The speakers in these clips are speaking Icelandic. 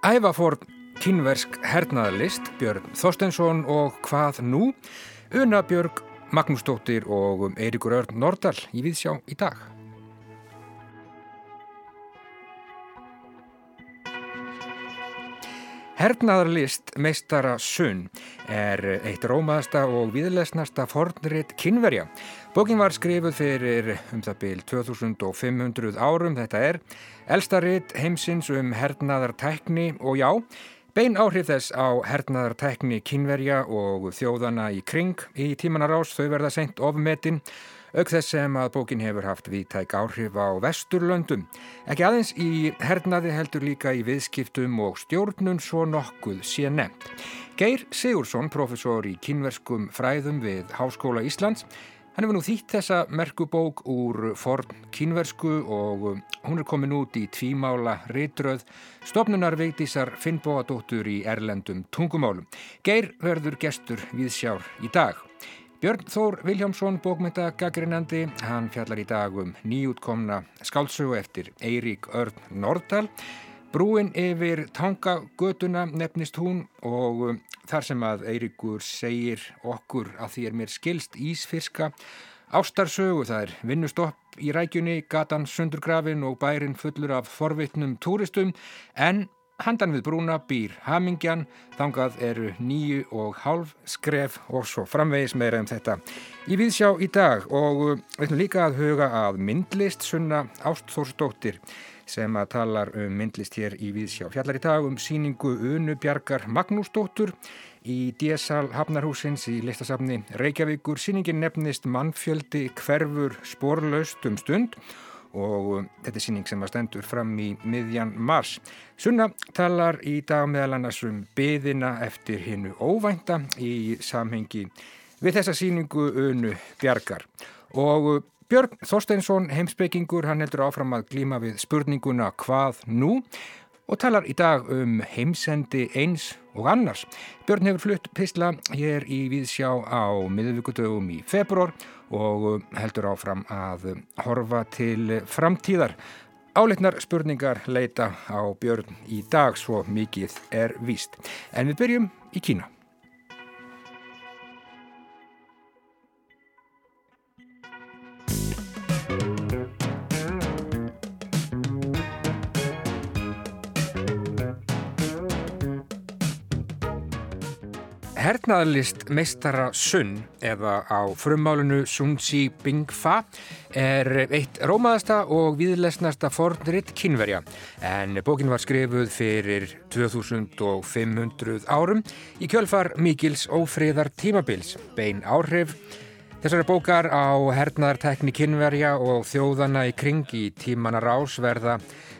Æfa fór kynversk hernaðarlist Björn Þorstensson og hvað nú? Una Björg Magnúsdóttir og Eirikur Örn Nordal í Víðsjá í dag. Hernaðarlist meistara Sunn er eitt rómaðasta og viðlesnasta fornriðt kynverja. Bókin var skrifuð fyrir um það byl 2500 árum, þetta er elsta riðt heimsins um hernaðartækni og já, bein áhrif þess á hernaðartækni kynverja og þjóðana í kring í tímanarás þau verða sendt ofmetinn auk þess sem að bókin hefur haft viðtæk áhrif á vesturlöndum. Ekki aðeins í hernaði heldur líka í viðskiptum og stjórnun svo nokkuð sé nefnt. Geir Sigursson, professor í kynverskum fræðum við Háskóla Íslands, hann hefur nú þýtt þessa merkubók úr forn kynversku og hún er komin út í tvímála ritröð stopnunar veitísar Finnbóadóttur í erlendum tungumálum. Geir verður gestur við sjár í dag. Björn Þór Viljámsson, bókmyndagagrinandi, hann fjallar í dag um nýjútkomna skálsögu eftir Eirík Örn Nordal. Brúin yfir tangagötuna nefnist hún og um, þar sem að Eiríkur segir okkur að því er mér skilst ísfyrska ástarsögu. Það er vinnustopp í rækjunni, gatan sundurgrafin og bærin fullur af forvitnum túristum en Handan við brúna býr Hamingjan, þangað eru nýju og hálf skref og svo framvegis meira um þetta í viðsjá í dag og ætlum líka að huga að myndlist sunna Ástþórsdóttir sem að talar um myndlist hér í viðsjá. Fjallar í dag um síningu Unu Bjarkar Magnúsdóttur í DSL Hafnarhúsins í listasafni Reykjavíkur. Síningin nefnist Mannfjöldi hverfur sporlaust um stund og um, þetta er síning sem að stendur fram í miðjan mars. Sunna talar í dag meðal annars um byðina eftir hinnu óvænta í samhengi við þessa síningu Unu Bjarkar og uh, Björn Þorsteinsson, heimsbyggingur, hann heldur áfram að glíma við spurninguna hvað nú og talar í dag um heimsendi eins og annars. Björn hefur flutt pistla hér í Víðsjá á miðvíkudögum í februar og heldur áfram að horfa til framtíðar. Áleitnar spurningar leita á Björn í dag svo mikið er víst. En við byrjum í Kína. Hernaðarlist meistara Sun eða á frummálunu Sun Chi Bing Fa er eitt rómaðasta og viðlesnasta fornritt kynverja en bókin var skrifuð fyrir 2500 árum í kjölfar Mikils ófriðar tímabils, bein áhrif Þessari bókar á hernaðartekni kynverja og þjóðana í kring í tímanar ás verða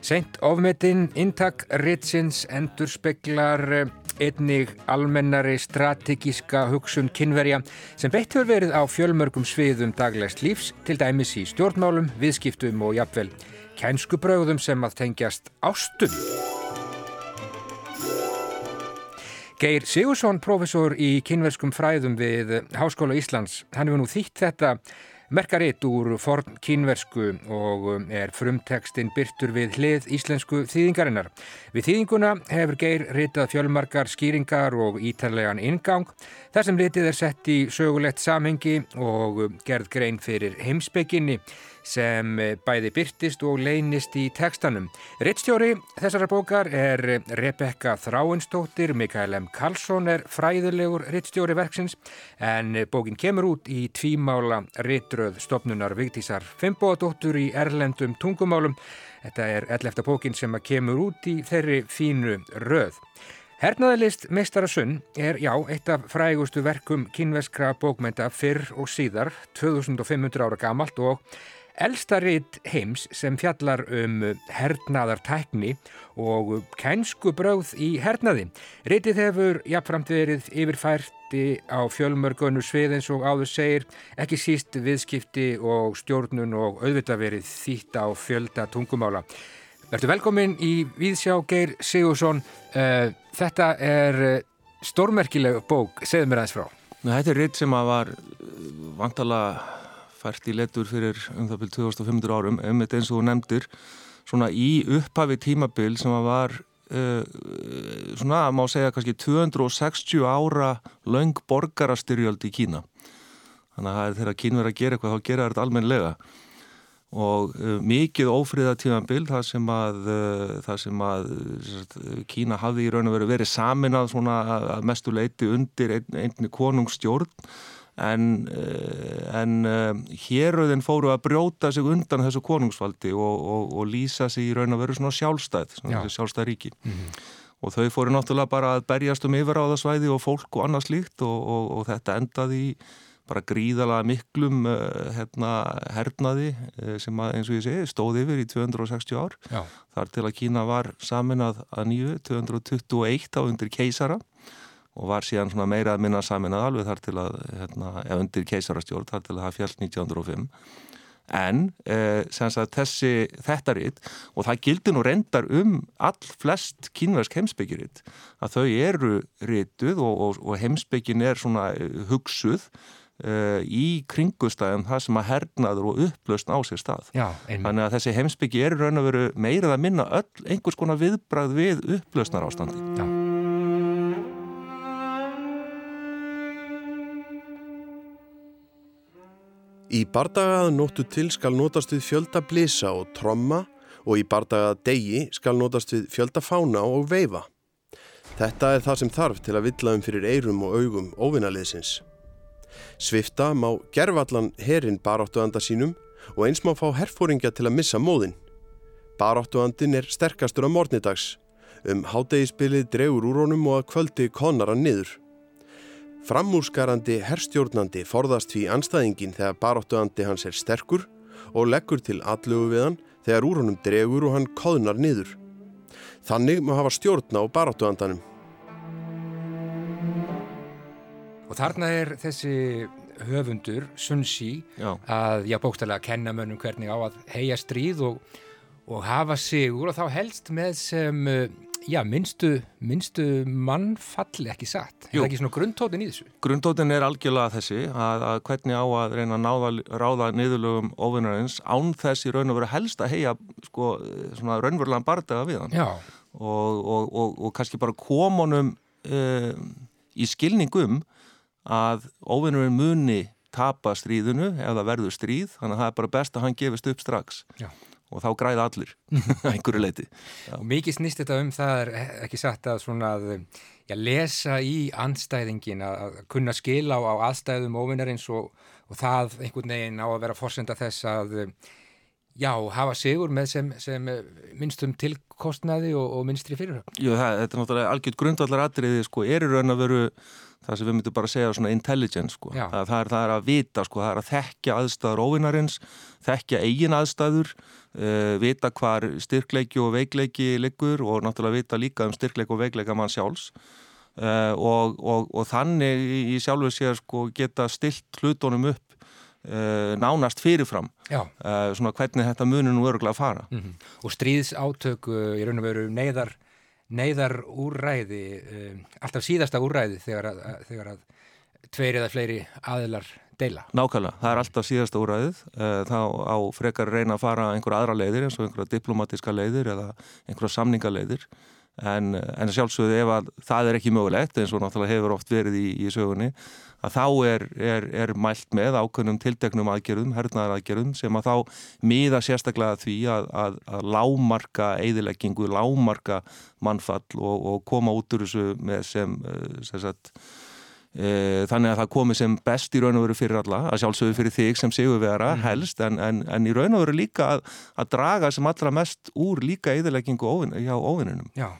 seint ofmetinn, intak, ritsins, endurspeglar einnig almennari strategíska hugsun kynverja sem beitt hefur verið á fjölmörgum sviðum daglegst lífs, til dæmis í stjórnmálum, viðskiptum og jafnvel kænskubröðum sem að tengjast ástum. Geir Sigursson, professor í kynverskum fræðum við Háskóla Íslands, hann hefur nú þýtt þetta merkaritt úr forn kínversku og um, er frumtekstinn byrtur við hlið íslensku þýðingarinnar. Við þýðinguna hefur Geir ritað fjölmarkar skýringar og ítarlegan ingang þar sem litið er sett í sögulegt samhengi og um, gerð grein fyrir heimsbygginni sem eh, bæði byrtist og leynist í tekstanum. Rittstjóri þessara bókar er Rebecca Þráinstóttir, Mikael M. Karlsson er fræðilegur rittstjóri verksins en bókin kemur út í tvímála rittröð stopnunar Vigtísar Fimboadóttur í Erlendum tungumálum. Þetta er ellefta bókin sem kemur út í þeirri fínu röð. Hernaðalist Meistarasunn er, já, eitt af frægustu verkum kynveskra bókmenta fyrr og síðar, 2500 ára gamalt og Elstaritt heims sem fjallar um hernaðartækni og kænsku bröð í hernaði. Ritið hefur jafnframt verið yfirfærti á fjölmörgunu svið eins og áður segir, ekki síst viðskipti og stjórnun og auðvitað verið þýtt á fjölda tungumála. Verður velkomin í Víðsjá Geir Sigursson. Eh, þetta er eh, stórmerkileg bók, segð mér aðeins frá. Þetta er ritt sem að var vantala fært í letur fyrir um það byrjum 2500 árum, einmitt eins og þú nefndir, svona í upphafi tímabil sem að var uh, svona, má segja kannski 260 ára laung borgarastyrjöld í Kína. Þannig að þegar Kín verið að gera eitthvað, þá gera þetta almenlega og uh, mikið ófriða tímanbild það sem að, uh, það sem að Kína hafði í raun og veru verið saminað svona að mestu leiti undir ein, einni konungsstjórn en, uh, en uh, héröðin fóru að brjóta sig undan þessu konungsfaldi og, og, og lýsa sig í raun og veru svona sjálfstæð, svona sjálfstæð ríki mm -hmm. og þau fóru náttúrulega bara að berjast um yfiráðasvæði og fólk og annað slíkt og, og þetta endaði í bara gríðala miklum uh, hérna, hernaði sem að, eins og ég segi stóði yfir í 260 ár Já. þar til að Kína var samin að, að nýju 221 á undir keisara og var síðan meira að minna samin að alveg þar til að hérna, undir keisarastjórn þar til að það fjall 1905 en eh, þessi þetta ritt og það gildi nú reyndar um all flest kínverðsk heimsbyggiritt að þau eru rittuð og, og, og heimsbyggin er svona eh, hugsuð Uh, í kringustæðum það sem að hernaður og upplöst á sér stað. Já, þannig að þessi heimsbyggi er raun og veru meirað að minna öll einhvers konar viðbræð við upplöstnar ástandi Já. Í bardagaða nóttu til skal notast við fjölda blisa og tromma og í bardagaða degi skal notast við fjölda fána og veifa Þetta er það sem þarf til að villaðum fyrir eirum og augum óvinaliðsins Svifta má gerfallan herin baráttuanda sínum og eins má fá herfóringja til að missa móðin. Baráttuandin er sterkastur á morgnidags. Um hátegispilið drefur úr honum og að kvöldi konar hann niður. Framúrskarandi herstjórnandi forðast því anstæðingin þegar baráttuandi hans er sterkur og leggur til allugu við hann þegar úr honum drefur og hann koðnar niður. Þannig má hafa stjórna á baráttuandanum. Og þarna er þessi höfundur, Sun Shi, að já, bókstæðilega kenna mönnum hvernig á að heia stríð og, og hafa sigur og þá helst með sem, já, minnstu, minnstu mannfalli ekki satt. Er það ekki svona grundtótin í þessu? Grundtótin er algjörlega þessi að, að hvernig á að reyna að náða, ráða niðurlögum ofinnarins án þess í raun og veru helst að heia sko, svona raunverulega bardaga við hann. Já. Og, og, og kannski bara komunum uh, í skilningum að óvinnurinn muni tapa stríðinu eða verður stríð þannig að það er bara best að hann gefist upp strax Já. Og þá græða allir einhverju leiti Já. og mikið snýst þetta um það er ekki sagt að svona að já, lesa í andstæðingin að kunna skila á, á aðstæðum óvinnarins og, og það einhvern veginn á að vera fórsenda þess að já, hafa sigur með sem, sem minnstum tilkostnaði og, og minnstri fyrirhöfn Jú, það, þetta er náttúrulega algjört grundvallar atriði sko, er í raun að veru það sem við myndum bara að segja svona intelligence sko. það, það, er, það er að vita, sko, það er að þekkja aðstæður óvinnarins, þekkja eigin aðstæður, uh, vita hvar styrkleiki og veikleiki liggur og náttúrulega vita líka um styrkleiki og veikleika mann sjálfs. Uh, og, og, og þannig í sjálfu sér sko, geta stilt hlutónum upp Uh, nánast fyrirfram. Uh, svona hvernig þetta munir nú öruglega að fara. Mm -hmm. og stríðsátök í raun og veru neyðar neyðar úrræði, um, alltaf síðasta úrræði þegar að, þegar að tveir eða fleiri aðilar deila. Nákvæmlega, það er alltaf síðasta úrræðið, uh, þá á frekar reyna að fara einhverja aðra leiðir eins og einhverja diplomatiska leiðir eða einhverja samningaleiðir en, en sjálfsögðu ef að það er ekki mögulegt eins og náttúrulega hefur oft verið í, í sögunni að þá er, er, er mælt með ákveðnum tilteknum aðgerðum, hernaðaraðgerðum sem að þá miða sérstaklega því að, að, að lámarka eðileggingu, lámarka mannfall og, og koma út úr þessu með sem, eh, sem sagt, þannig að það komi sem best í raun og veru fyrir alla, að sjálfsögðu fyrir þig sem séu vera mm. helst en, en, en í raun og veru líka að, að draga sem allra mest úr líka eðileggingu hjá óvinnunum. Já.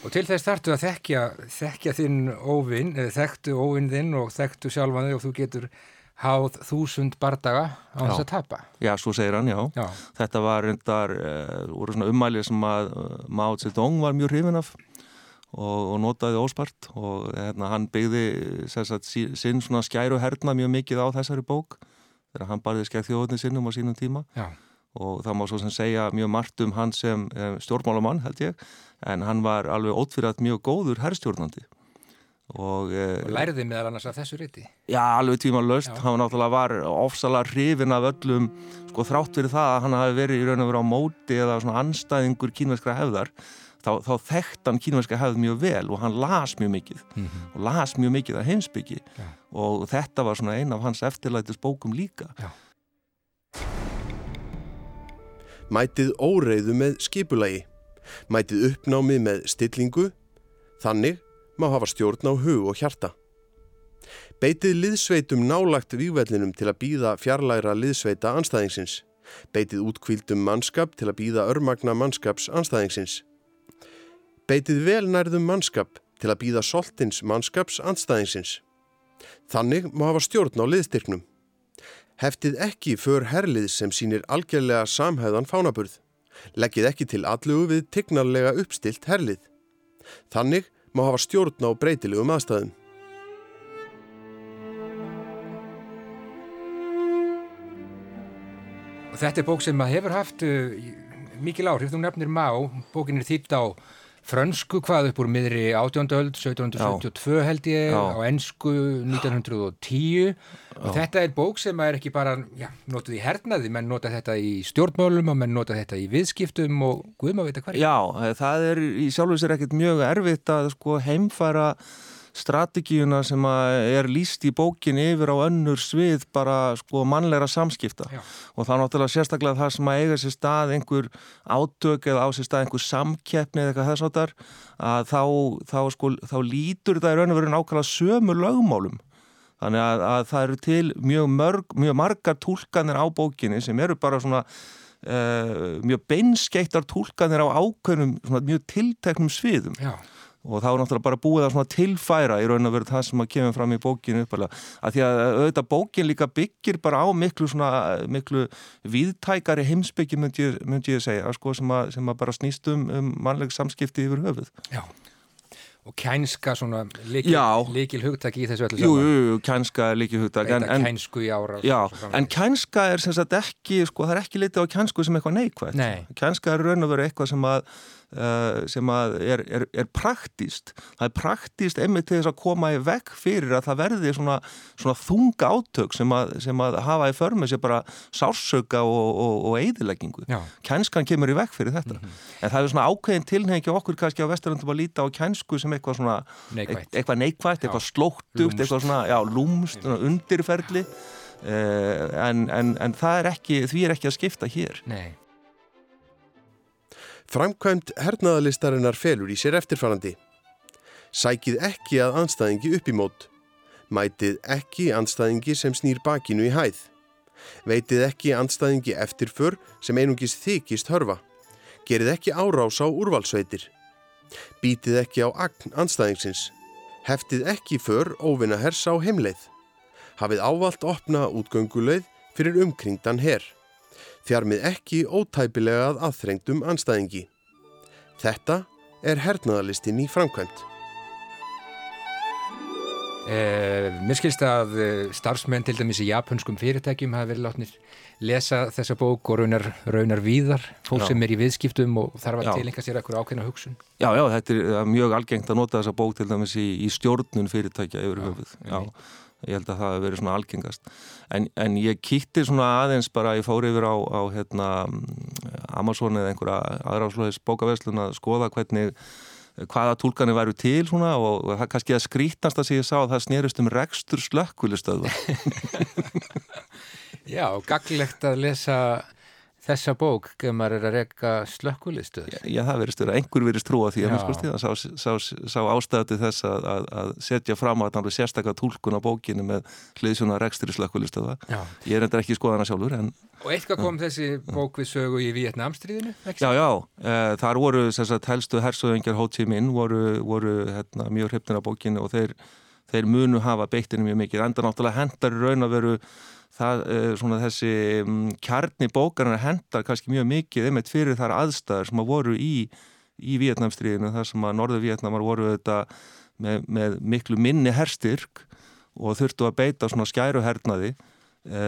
Og til þess þartu að þekkja, þekkja þinn óvinn, þekktu óvinn þinn og þekktu sjálfan þig og þú getur háð þúsund bardaga á þess að tapa. Já, svo segir hann, já. já. Þetta var reyndar, uh, úr svona ummælið sem að uh, Mao Zedong var mjög hrifin af og, og notaði óspart og hérna, hann byggði sagt, sinn svona skæru herna mjög mikið á þessari bók þegar hann barði skæð þjóðunni sinnum á sínum tíma. Já. Og það má svo sem segja mjög margt um hann sem stjórnmálamann held ég en hann var alveg ótfyrir mjög góður herrstjórnandi og, eh, og læriði meðal annars af þessu riti. Já, alveg tíma löst, hann náttúrulega var ofsalega hrifin af öllum sko þrátt fyrir það að hann hafi verið í raun og verið á móti eða svona anstæðingur kínverskra hefðar þá, þá þekkt hann kínverska hefð mjög vel og hann las mjög mikið mm -hmm. og las mjög mikið af heimsbyggi ja. og þetta var svona ein af hans eftirlætis bókum líka Já. Mætið óreiðu með skipulagi Mætið uppnámið með stillingu Þannig má hafa stjórn á hug og hjarta. Beitið liðsveitum nálagt vývellinum til að býða fjarlæra liðsveita anstæðingsins. Beitið útkvíldum mannskap til að býða örmagna mannskaps anstæðingsins. Beitið velnærðum mannskap til að býða soltins mannskaps anstæðingsins. Þannig má hafa stjórn á liðstyrknum. Heftið ekki för herlið sem sínir algjörlega samhæðan fánaburð. Leggið ekki til allugu við tignarlega uppstilt herlið. Þannig má hafa stjórn á breytilegum aðstæðum. Og þetta er bók sem hefur haft uh, mikil áhrif, þú nefnir má, bókin er þýtt á frönsku hvað upp úr miðri 18. öld 1772 held ég já. á ennsku 1910 já. og þetta er bók sem er ekki bara já, notið í hernaði, menn nota þetta í stjórnmálum og menn nota þetta í viðskiptum og guðum að vita hverja. Já, það er í sjálf og sér ekkert mjög erfitt að sko heimfara strategíuna sem er líst í bókin yfir á önnur svið bara sko mannleira samskipta. Já. og þá náttúrulega sérstaklega það sem að eiga sér stað einhver átök eða á sér stað einhver samkeppni eða eitthvað þess áttar að þá, þá, sko, þá lítur það í raun og veru nákvæmlega sömu lögmálum. Þannig að, að það eru til mjög, mörg, mjög margar tólkanir á bókinni sem eru bara svona uh, mjög beinskeittar tólkanir á ákveðnum mjög tilteknum sviðum. Já og þá er náttúrulega bara búið að tilfæra í raun og veru það sem að kemur fram í bókinu uppalega, að því að auðvitað bókin líka byggir bara á miklu svona, miklu viðtækari heimsbyggi myndi, myndi ég segja, sko, sem, að, sem að bara snýst um, um mannleg samskipti yfir höfuð. Já, og kænska svona líkil, líkil hugtak í þessu öllu saman. Jú, jú, kænska líkil hugtak. Þetta en, kænsku í ára. Já, en kænska er sem sagt ekki, sko, það er ekki litið á kænsku sem eitthvað neikvægt. Nei. Kænska er raun og veru eitthvað sem að sem er, er, er praktíst það er praktíst emmi til þess að koma í vekk fyrir að það verði svona, svona þunga átök sem að, sem að hafa í förmi sem bara sársöka og, og, og eidileggingu kænskan kemur í vekk fyrir þetta. Mm -hmm. en það er svona ákveðin tilhengi okkur kannski á vesturlandum að líta á kænsku sem eitthvað svona neikvægt, eitthvað, neikvægt, eitthvað slóttugt eitthvað svona já, lúmst, undirferli. Uh, en, en, en það er ekki því er ekki að skipta hér. Nei Framkvæmt hernaðalistarinnar felur í sér eftirfarandi. Sækið ekki að anstæðingi upp í mót. Mætið ekki anstæðingi sem snýr bakinu í hæð. Veitið ekki anstæðingi eftirför sem einungis þykist hörfa. Gerið ekki árás á úrvalsveitir. Bítið ekki á agn anstæðingsins. Heftið ekki för óvinna hers á heimleið. Hafið ávalt opna útgönguleið fyrir umkringdan herr þjarmið ekki ótæpilega að aðþrengdum anstæðingi. Þetta er hernaðalistin í framkvæmt. Eh, mér skilst að eh, starfsmenn til dæmis í japanskum fyrirtækjum hafa verið látnir lesa þessa bók og raunar, raunar víðar, fólk já. sem er í viðskiptum og þarf að tilenga sér ekkur ákveðna hugsun. Já, já, þetta er mjög algengt að nota þessa bók til dæmis í, í stjórnun fyrirtækja yfir höfuð. Já, ég held að það hefur verið svona algengast. En, en ég kýtti svona aðeins bara ég fór yfir á, á hérna, Amazon eða einhverja aðráðslóðis bókaverslun að skoða hvernig hvaða tólkanir væru til svona, og, það kannski að skrítnast að sé ég sá að það snerist um rekstur slökkulistöðu Já, gaglegt að lesa þessa bók maður er að reyka slökkulistu Já, já það verist að einhver verist trúa því að sá, sá, sá, sá ástæði þess að, að, að setja fram að náttúrulega sérstakka tólkun á bókinu með hliðsjóna rekstri slökkulistu ég er endur ekki skoðana sjálfur en, Og eitthvað kom þessi bók við sögu í Vietnamstríðinu? Já, já, e, þar voru sagt, helstu hersöðingjar Ho Chi Minh voru, voru hérna, mjög hryfnir á bókinu og þeir, þeir munu hafa beittinu mjög mikið, enda náttúrulega hendar raun að veru það, eh, svona þessi mm, kjarni bókarnar hendar kannski mjög mikið einmitt fyrir þar aðstæðar sem að voru í, í Vietnamstríðinu þar sem að norðu Vietnamar voru þetta með, með miklu minni herstyrk og þurftu að beita svona skæruhernaði e,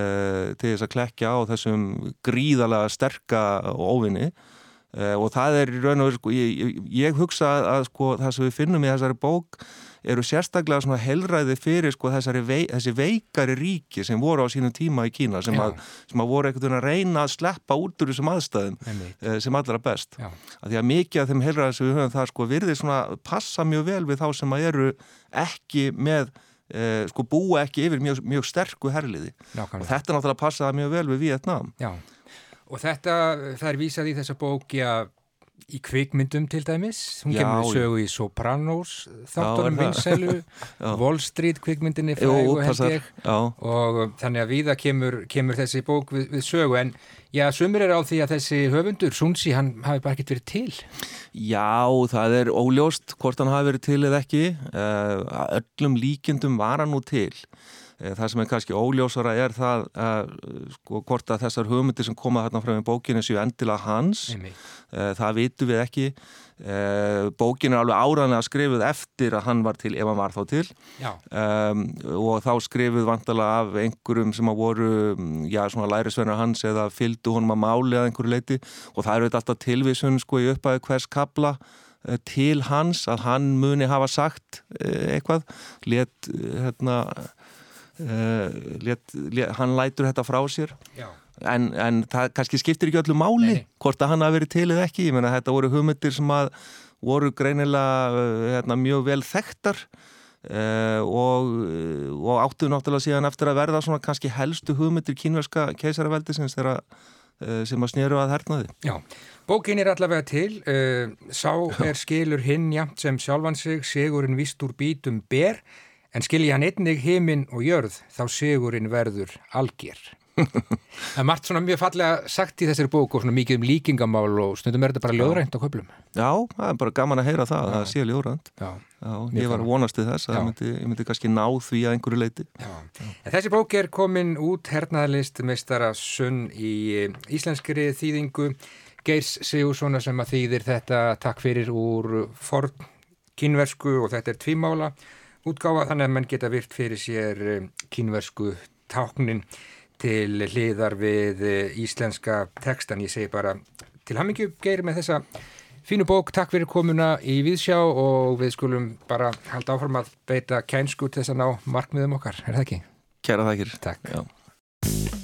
til þess að klekja á þessum gríðalega sterka óvinni e, og það er í raun og veru sko, ég, ég hugsa að sko, það sem við finnum í þessari bók eru sérstaklega svona helræði fyrir sko vei, þessi veikari ríki sem voru á sínum tíma í Kína sem, að, sem að voru veginn að reyna að sleppa út úr þessum aðstæðum uh, sem allra best. Að því að mikið af þeim helræði sem við höfum það sko virði svona passa mjög vel við þá sem að eru ekki með uh, sko búa ekki yfir mjög, mjög sterku herliði Nákvæmlega. og þetta náttúrulega passaði mjög vel við Vietnám. Já og þetta það er vísað í þessa bóki að í kvikmyndum til dæmis. Hún já, kemur sögu í Sopranos þáttunum vinsælu. Wall Street kvikmyndinni frægu held ég. Og þannig að viða kemur, kemur þessi bók við, við sögu. En já, sumir er á því að þessi höfundur Sunsi, hann hafi bara ekkert verið til. Já, það er óljóst hvort hann hafi verið til eða ekki. Uh, öllum líkendum var hann nú til. Eh, það sem er kannski óljósara er það að sko hvort að þessar hugmyndir sem koma þarna frá í bókinu séu endilega hans, Einmitt. Eh, það vitum við ekki. Eh, bókin er alveg áraðanlega skrifuð eftir að hann var til ef hann var þá til. Um, og þá skrifuð vantala af einhverjum sem að voru já svona lærisvennar hans eða fylgdu honum að máli að einhverju leiti og það eru þetta alltaf tilvísun sko í uppæðu hvers kabla til hans að hann muni hafa sagt eitthvað. Let hérna Uh, let, let, hann lætur þetta frá sér. En, en það kannski skiptir ekki öllu máli Nei. hvort að hann hafi verið til eða ekki. Ég menna þetta voru hugmyndir sem að voru greinilega uh, hérna, mjög vel þekktar. Uh, og, og áttu náttúrulega síðan eftir að verða svona kannski helstu hugmyndir kínverska keisaraveldi sem, þeirra, sem að snýru að hernaði. Já, bókin er allavega til. Sá er skilur hinn jamt sem sjálfan sig. Sigurinn vist úr bítum ber en skilji hann einnig heiminn og jörð þá segurinn verður algjör. Það er margt svona mjög fallega sagt í þessari bóku og svona mikið um líkingamál og stundum er þetta bara ljóðrænt á köplum. Já, það er bara gaman að heyra það, Já. það sé ljóðrænt. Já. Já, ég var vonast til þess að ég myndi, ég myndi kannski ná því að einhverju leiti. Já. En þessi bók er komin út hernaðalist meistara sunn í eh, íslenskri þýðingu Geirs Sigursson sem að þýðir þetta takk fyrir úr forn kynversku og þetta er tvímála útgáfa þannig að menn geta virt fyrir sér eh, kínversku táknin til hliðar við eh, íslenska tekstan. Ég segi bara til hammingju geir með þessa fínu bók. Takk fyrir komuna í Víðsjá og við skulum bara halda áfram að beita kænsku til þess að ná markmiðum okkar. Er það ekki? Kæra þakkir. Takk. Já.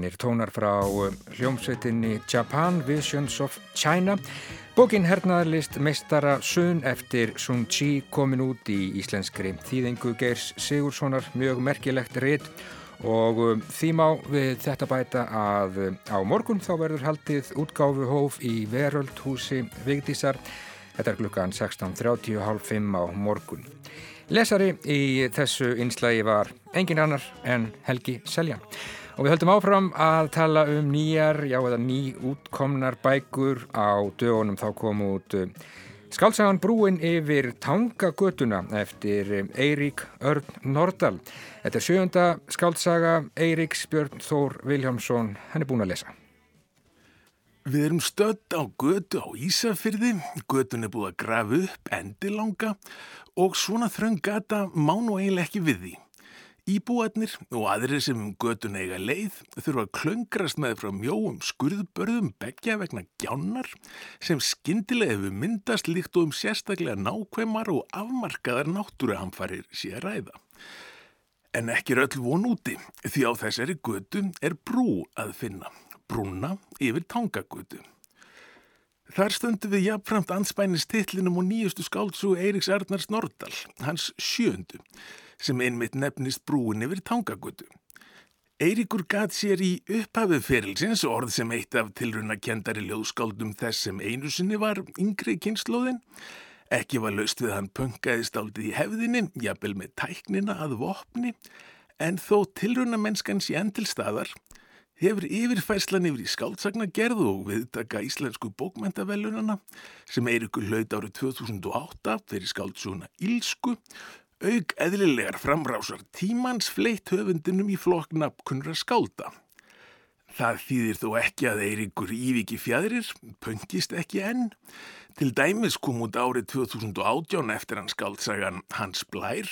Fáinir tónar frá um, hljómsveitinni Japan Visions of China. Bókin hernaðarlist meistara Sun eftir Sun Chi komin út í íslenskri þýðingu Geirs Sigurssonar, mjög merkilegt rétt og um, því má við þetta bæta að um, á morgun þá verður haldið útgáfu hóf í Veröldhúsi Vigdísar. Þetta er klukkan 16.30.30 á morgun. Lesari í þessu einslægi var engin annar en Helgi Seljan. Og við höldum áfram að tala um nýjar, já eða ný útkomnar bækur á dögunum þá kom út uh, skálsagan Brúin yfir Tangagötuna eftir um, Eirík Örn Nordal. Þetta er sjönda skálsaga Eiríks Björn Þór Viljámsson, hann er búin að lesa. Við erum stödd á götu á Ísafyrði, götun er búið að grafa upp endilanga og svona þröng gata má nú eiginlega ekki við því. Íbúarnir og aðrir sem um götun eiga leið þurfa að klöngrast með frá mjóum skurðbörðum begja vegna gjánar sem skindilega hefur myndast líkt og um sérstaklega nákvæmar og afmarkaðar náttúruhamfarir sé að ræða. En ekki er öll von úti því á þessari götu er brú að finna, brúna yfir tangagötu. Þar stöndum við jafnframt anspænis titlinum og nýjustu skáldsúi Eiríks Arnars Nordal, hans sjöndu, sem einmitt nefnist brúin yfir tangagötu. Eiríkur gat sér í upphafið ferilsins orð sem eitt af tilruna kendari ljóðskáldum þess sem einu sinni var yngri kynnslóðin. Ekki var laust við hann punkaðist áldið í hefðinni, jafnvel með tæknina að vopni, en þó tilruna mennskans í endilstaðar hefur yfirfæslan yfir í skáldsagna gerð og viðtaka íslensku bókmentavelunana sem Eirikur hlaut árið 2008 fyrir skáldsuguna Ílsku auk eðlilegar framrásar tímans fleitt höfundinum í flokkna kunra skálda. Það þýðir þó ekki að Eirikur Íviki fjæðrir pöngist ekki enn. Til dæmis kom út árið 2018 eftir hans skáldsagan Hans Blær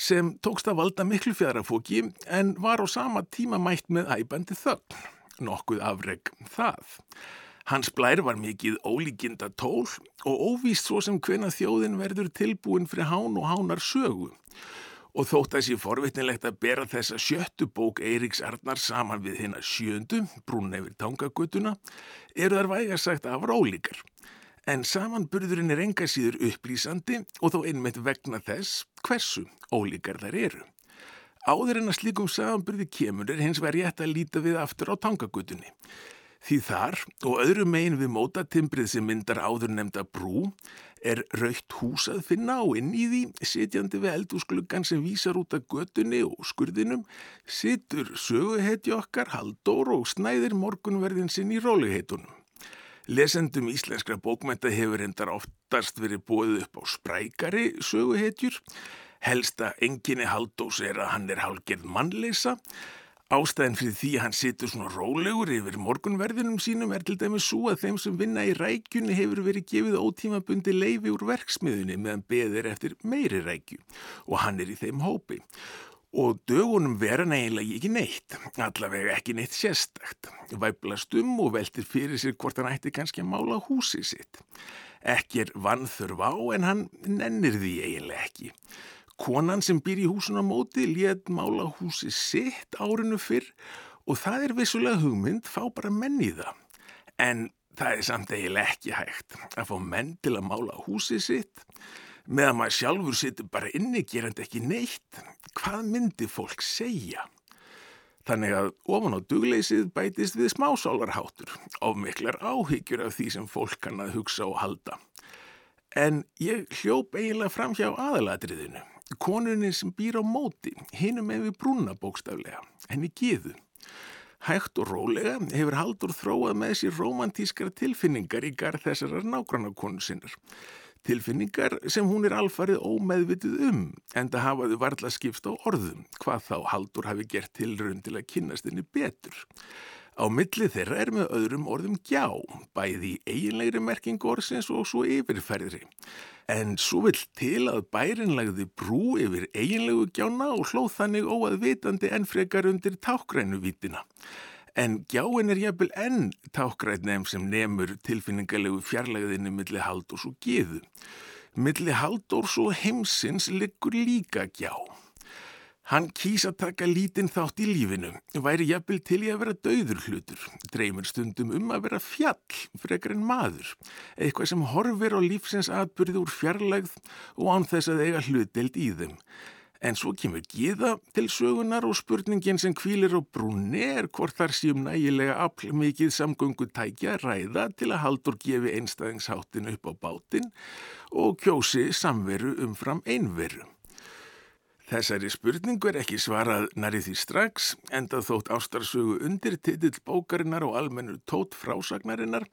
sem tókst að valda miklu fjarafóki en var á sama tíma mætt með æbandi þögn, nokkuð afreg það. Hans blær var mikið ólíkinda tól og óvíst svo sem hvena þjóðin verður tilbúin fyrir hán og hánar sögu. Og þótt að sé forvitnilegt að bera þessa sjöttu bók Eiríks Arnar saman við hérna sjöndu, brún nefnir tangagötuna, eru þar vægarsagt af rólíkar en samanburðurinn er enga síður upplýsandi og þó einmitt vegna þess hversu ólíkar þær eru. Áður en að slíkum samanburði kemur er hins verið rétt að líta við aftur á tangagutunni. Því þar og öðru megin við mótatimbrið sem myndar áður nefnda brú er raukt hús að finna og inn í því sitjandi við eldúskluggan sem vísar út af götunni og skurðinum situr söguhetji okkar Halldór og snæðir morgunverðin sinn í róligheitunum. Lesendum íslenskra bókmenta hefur endar oftast verið bóðið upp á sprækari söguhetjur. Helsta enginni haldós er að hann er hálgerð mannleisa. Ástæðin fyrir því að hann situr svona rólegur yfir morgunverðinum sínum er til dæmis svo að þeim sem vinna í rækjunni hefur verið gefið ótímabundi leifi úr verksmiðunni meðan beðir eftir meiri rækju og hann er í þeim hópi og dögunum vera neginlega ekki neitt, allavega ekki neitt sérstakt. Væblast um og veltir fyrir sér hvort hann ætti kannski að mála húsið sitt. Ekki er vannþörf á en hann nennir því eiginlega ekki. Konan sem býr í húsuna móti létt mála húsið sitt árinu fyrr og það er vissulega hugmynd, fá bara menn í það. En það er samt eiginlega ekki hægt að fá menn til að mála húsið sitt meðan maður sjálfur situr bara inni gerandi ekki neitt, hvað myndi fólk segja? Þannig að ofan á dugleysið bætist við smásálarháttur, ofmiklar áhyggjur af því sem fólk kann að hugsa og halda. En ég hljóp eiginlega fram hjá aðaladriðinu, konunni sem býr á móti, hinum með við brúna bókstaflega, henni giðu. Hægt og rólega hefur Haldur þróað með sér romantískara tilfinningar í garð þessarar nágrannarkonu sinnar. Tilfinningar sem hún er alfarið ómeðvitið um en það hafaðu varla skipst á orðum hvað þá Haldur hafi gert tilrönd til að kynast henni betur. Á milli þeirra er með öðrum orðum gjá, bæði í eiginlegri merking orðsins og svo yfirferðri. En svo vill til að bærinlegði brú yfir eiginlegu gjána og hlóð þannig óaðvitandi en frekar undir tákgrænu vítina en gjáin er jafnvel enn tákgrætnefn sem nefnur tilfinningarlegu fjarlæðinu milli Haldórs og Gíðu. Milli Haldórs og heimsins liggur líka gjá. Hann kýs að taka lítinn þátt í lífinu, væri jafnvel til í að vera döður hlutur, dreymir stundum um að vera fjall, frekar en maður, eitthvað sem horfir á lífsins atbyrði úr fjarlægð og án þess að eiga hlutdelt í þeim. En svo kemur Gíða til sögunar og spurningin sem kvílir á brúnni er hvort þar séum nægilega afl mikið samgöngu tækja ræða til að haldur gefi einstæðingsháttin upp á bátinn og kjósi samveru umfram einveru. Þessari spurningu er ekki svarað nærið því strax, enda þótt ástarsögu undir titill bókarinnar og almennur tótt frásagnarinnar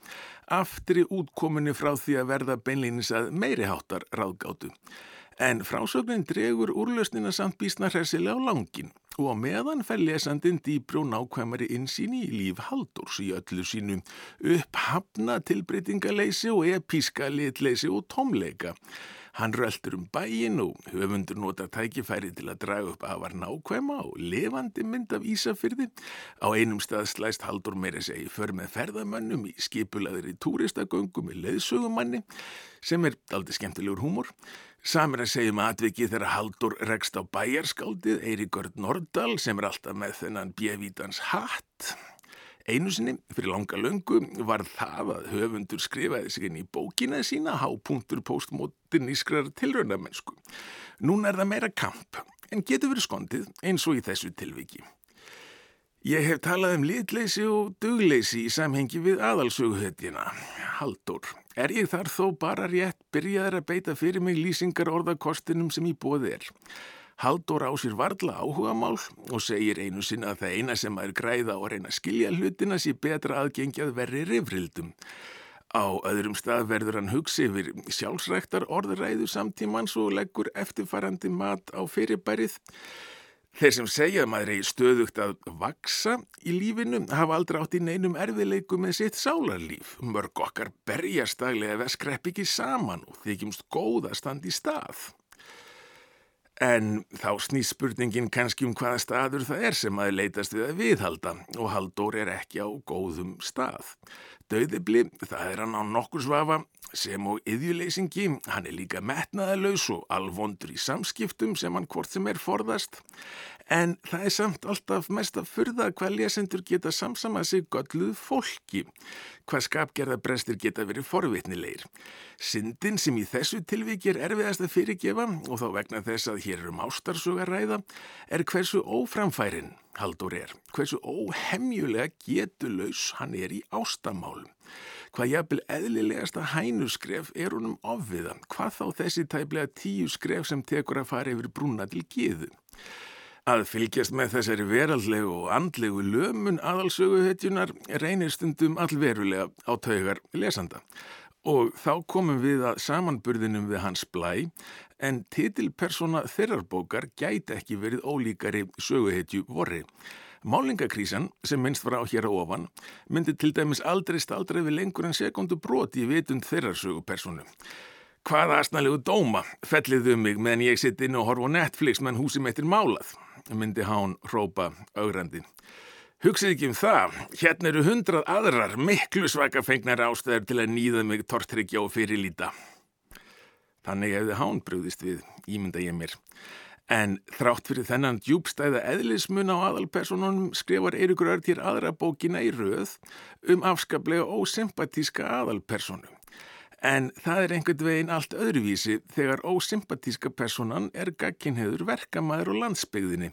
aftri útkominni frá því að verða beinlýnis að meiriháttar ráðgátu. En frásögnin dregur úrlausnina samt bísna hressilega á langin og á meðan fær lesandin dýbri og nákvæmari insýni í líf Haldurs í öllu sínu upphafna tilbreytingaleysi og episka litleysi og tómleika. Hann röldur um bæin og höfundur nota tækifæri til að draga upp að var nákvæma og levandi mynd af Ísafyrði. Á einum stað slæst Haldur meira segi för með ferðamönnum í skipulaðir í túristagöngum með leðsugumanni sem er aldrei skemmtilegur húmor. Samir að segja um atvikið þegar Haldur rekst á bæjarskáldið Eiríkörd Nordal sem er alltaf með þennan bjevítans hatt. Einu sinni, fyrir langa löngu, var það að höfundur skrifaði sig inn í bókina sína hápunktur postmodernískrar tilraunamennsku. Nún er það meira kamp, en getur verið skondið eins og í þessu tilviki. Ég hef talað um litleysi og dugleysi í samhengi við aðalsöguhetjina, Haldur. Er ég þar þó bara rétt byrjaður að beita fyrir mig lýsingar orðakostinum sem í bóði er. Haldur á sér varla áhuga mál og segir einu sinna að það eina sem er græða og reyna að skilja hlutina sé betra aðgengjað verri rifrildum. Á öðrum stað verður hann hugsi yfir sjálfsræktar orðræðu samtímans og leggur eftirfarandi mat á fyrirbærið. Þeir sem segja að maður eigi stöðugt að vaksa í lífinu hafa aldrei átt í neinum erfileiku með sitt sálarlíf. Mörg okkar berjast daglega við að skrepp ekki saman og þykjumst góða standi í stað. En þá snýst spurningin kannski um hvaða staður það er sem maður leitast við að viðhalda og Halldór er ekki á góðum stað. Dauðibli, það er hann á nokkur svafa sem og yðjuleysingi, hann er líka metnaðalös og alvondur í samskiptum sem hann hvort sem er forðast. En það er samt alltaf mest að fyrða hvað lesendur geta samsamað sig gölluð fólki, hvað skapgerðabrestir geta verið forvitnilegir. Syndin sem í þessu tilviki er erfiðast að fyrirgefa og þá vegna þess að hér eru um ástarsögaræða er hversu óframfærin Haldur er, hversu óhemjulega getulös hann er í ástamálum. Hvað jafnvel eðlilegasta hænuskref er honum ofviða, hvað þá þessi tæplega tíu skref sem tekur að fara yfir brúna til giðu. Að fylgjast með þessari veraldlegu og andlegu lömun aðalsöguhetjunar reynir stundum allverulega á taugar lesanda. Og þá komum við að samanburðinum við hans blæ, en titilpersona þeirrarbókar gæti ekki verið ólíkari söguhetju vorri. Málingakrísan, sem minnst var á hér á ofan, myndi til dæmis aldrei staldra við lengur en sekundu broti í vitund þeirrarsögupersonu. Hvaða asnalegu dóma felliðu mig meðan ég sitt inn og horfa Netflix meðan húsi meittir málað, myndi hán rópa augrandi. Hugsið ekki um það, hérna eru hundrað aðrar miklu svaka fengnar ástæður til að nýða mig tortryggja og fyrirlýta. Þannig hefði hán brúðist við, ímynda ég mér. En þrátt fyrir þennan djúbstæða eðlismun á aðalpersonunum skrifar Eirikur Örtýr aðra bókina í röð um afskaplega ósympatíska aðalpersonu. En það er einhvern veginn allt öðruvísi þegar ósympatíska personan er gagkinheður verkamæður og landsbyggðinni